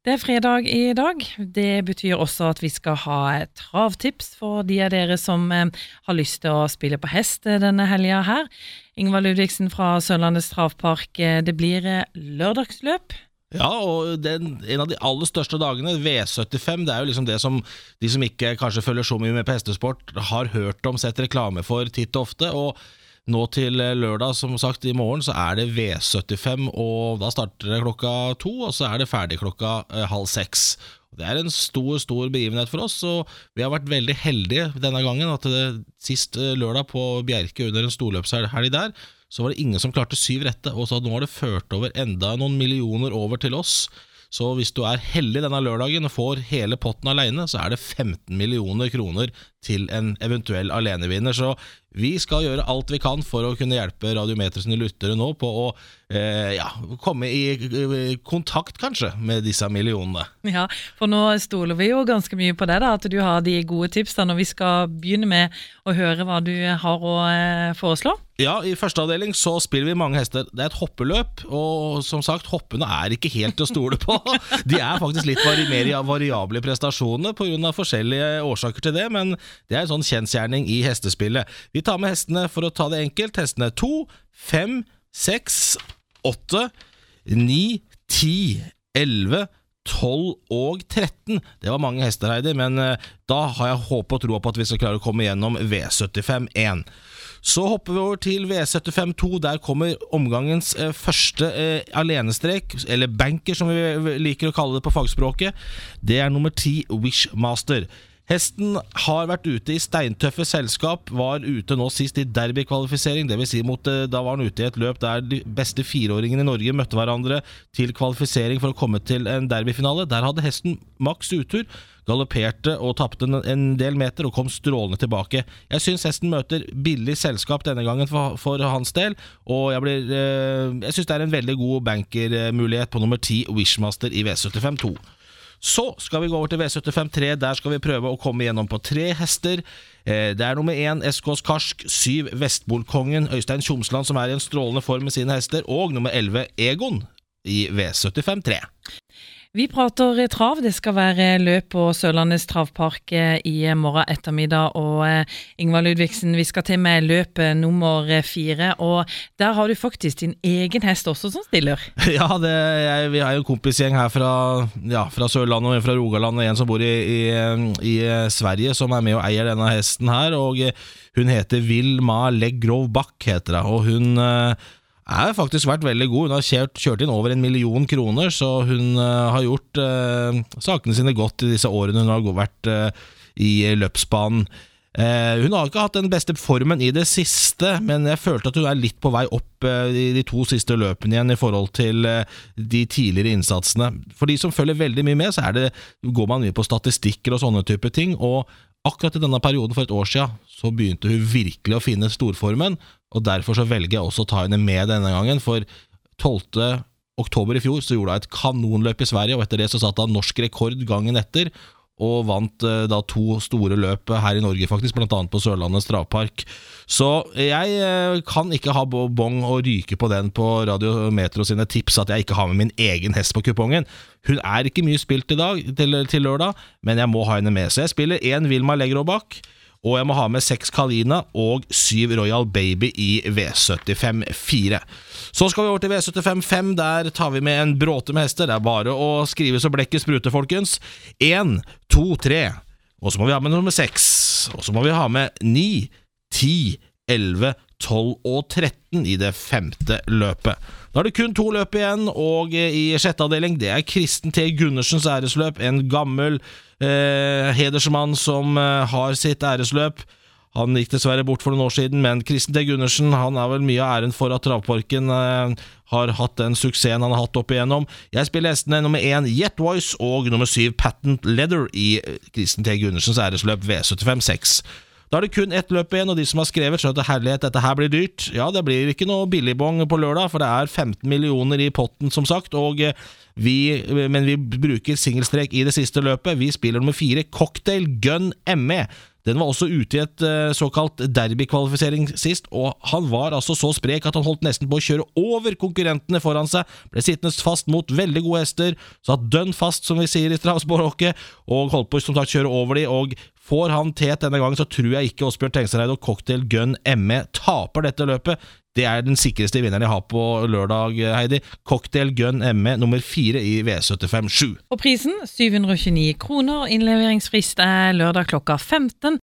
Det er fredag i dag. Det betyr også at vi skal ha travtips for de av dere som eh, har lyst til å spille på hest denne helga her. Ingvar Ludvigsen fra Sørlandets travpark, eh, det blir eh, lørdagsløp. Ja, og den, en av de aller største dagene, V75, det er jo liksom det som de som ikke kanskje følger så mye med på hestesport, har hørt om, sett reklame for titt og ofte. og nå til lørdag, som sagt, i morgen, så er det V75, og da starter det klokka to, og så er det ferdig klokka eh, halv seks. Det er en stor stor begivenhet for oss, og vi har vært veldig heldige denne gangen. at det, Sist eh, lørdag på Bjerke under en storløpshelg der, så var det ingen som klarte syv rette, og så nå har det ført over enda noen millioner over til oss. Så hvis du er heldig denne lørdagen og får hele potten alene, så er det 15 millioner kroner til en eventuell alenevinner. Så vi skal gjøre alt vi kan for å kunne hjelpe Radiometer sine lyttere nå på å eh, ja, komme i kontakt, kanskje, med disse millionene. Ja, for nå stoler vi jo ganske mye på det, da, at du har de gode tipsene. Og vi skal begynne med å høre hva du har å eh, foreslå. Ja, i første avdeling så spiller vi mange hester. Det er et hoppeløp, og som sagt, hoppene er ikke helt til å stole på. De er faktisk litt vari mer variable prestasjoner pga. forskjellige årsaker til det, men det er en sånn kjensgjerning i hestespillet. Vi tar med hestene for å ta det enkelt. Hestene 2, 5, 6, 8, 9, 10, 11 12 og 13. Det var mange hester, Heidi, men eh, da har jeg håp og tro på at vi skal klare å komme gjennom V75-1. Så hopper vi over til V75-2. Der kommer omgangens eh, første eh, alenestrek, eller banker som vi liker å kalle det på fagspråket. Det er nummer ti Wishmaster. Hesten har vært ute i steintøffe selskap, var ute nå sist i derbykvalifisering. Dvs. Si mot, eh, da var han ute i et løp der de beste fireåringene i Norge møtte hverandre til kvalifisering for å komme til en derbyfinale. Der hadde hesten maks utur, galopperte og tapte en del meter og kom strålende tilbake. Jeg syns hesten møter billig selskap denne gangen for, for hans del, og jeg, blir, eh, jeg syns det er en veldig god bankermulighet på nummer ti Wishmaster i V75 2. Så skal vi gå over til V75-3. Der skal vi prøve å komme gjennom på tre hester. Eh, det er nummer én SKs Karsk, syv Vestbolkongen, Øystein Tjomsland, som er i en strålende form med sine hester, og nummer elleve Egon i V75-3. Vi prater trav. Det skal være løp på Sørlandets travpark eh, i morgen ettermiddag. Og eh, Ingvar Ludvigsen, vi skal til med løp nummer fire. Og der har du faktisk din egen hest også som stiller. Ja, det, jeg, vi har jo en kompisgjeng her fra, ja, fra Sørlandet og en fra Rogaland, og en som bor i, i, i, Sverige, som er med og eier denne hesten her. Og hun heter Vilma Leggrov Bach, heter hun. Og hun er faktisk vært veldig god. Hun har kjørt, kjørt inn over en million kroner, så hun uh, har gjort uh, sakene sine godt i disse årene hun har vært uh, i løpsbanen. hun har ikke hatt den beste formen i det siste, men jeg følte at hun er litt på vei opp i de to siste løpene igjen i forhold til de tidligere innsatsene. For de som følger veldig mye med, så det, går man mye på statistikker og sånne type ting. og Akkurat i denne perioden for et år siden så begynte hun virkelig å finne storformen, og derfor så velger jeg også å ta henne med denne gangen. For 12. oktober i fjor så gjorde hun et kanonløp i Sverige, og etter det så satte hun norsk rekord gangen etter. Og vant eh, da to store løp her i Norge, faktisk, bl.a. på Sørlandet Stravpark. Så jeg eh, kan ikke ha bong og ryke på den på Radio Metro sine tips at jeg ikke har med min egen hest på kupongen. Hun er ikke mye spilt i dag til, til lørdag, men jeg må ha henne med. Så jeg spiller én Vilma Legro bak. Og jeg må ha med seks Kalina og syv Royal Baby i V75-4. Så skal vi over til V75-5. Der tar vi med en bråte med hester. Det er bare å skrive så blekket spruter, folkens. Én, to, tre. Og så må vi ha med nummer seks. Og så må vi ha med ni, ti, elleve, 12 og 13 i det femte løpet. Da er det kun to løp igjen, og i sjette avdeling det er Kristen T. Gundersens æresløp. En gammel eh, hedersmann som eh, har sitt æresløp. Han gikk dessverre bort for noen år siden, men Kristen T. Gundersen han er vel mye av æren for at Travparken eh, har hatt den suksessen han har hatt opp igjennom. Jeg spiller hestene nummer én Jet Voice og nummer syv Patent Leather i Kristen T. Gundersens æresløp V75-6. Da er det kun ett løp igjen, og de som har skrevet, skjønner at herlighet, dette her blir dyrt. Ja, det blir ikke noe billigbong på lørdag, for det er 15 millioner i potten, som sagt. og eh, vi, men vi bruker singelstrek i det siste løpet. Vi spiller nummer fire, Cocktail Gun ME. Den var også ute i et eh, såkalt derbykvalifisering sist, og han var altså så sprek at han holdt nesten på å kjøre over konkurrentene foran seg. Ble sittende fast mot veldig gode hester, satt dønn fast, som vi sier i travspråket, og holdt på sagt kjøre over de, og Får han tet denne gangen, så tror jeg ikke Åsbjørn Tengsareid og Cocktail Gun ME taper dette løpet. Det er den sikreste vinneren jeg har på lørdag, Heidi. Cocktail Gun ME nummer fire i V75 7. Og prisen 729 kroner. Innleveringsfrist er lørdag klokka 15.